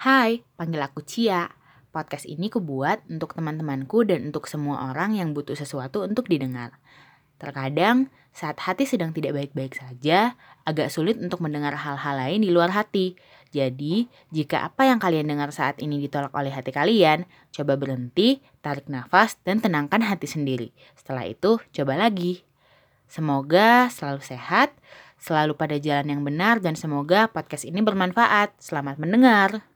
Hai, panggil aku Cia. Podcast ini kubuat untuk teman-temanku dan untuk semua orang yang butuh sesuatu untuk didengar. Terkadang, saat hati sedang tidak baik-baik saja, agak sulit untuk mendengar hal-hal lain di luar hati. Jadi, jika apa yang kalian dengar saat ini ditolak oleh hati kalian, coba berhenti, tarik nafas, dan tenangkan hati sendiri. Setelah itu, coba lagi. Semoga selalu sehat, selalu pada jalan yang benar, dan semoga podcast ini bermanfaat. Selamat mendengar.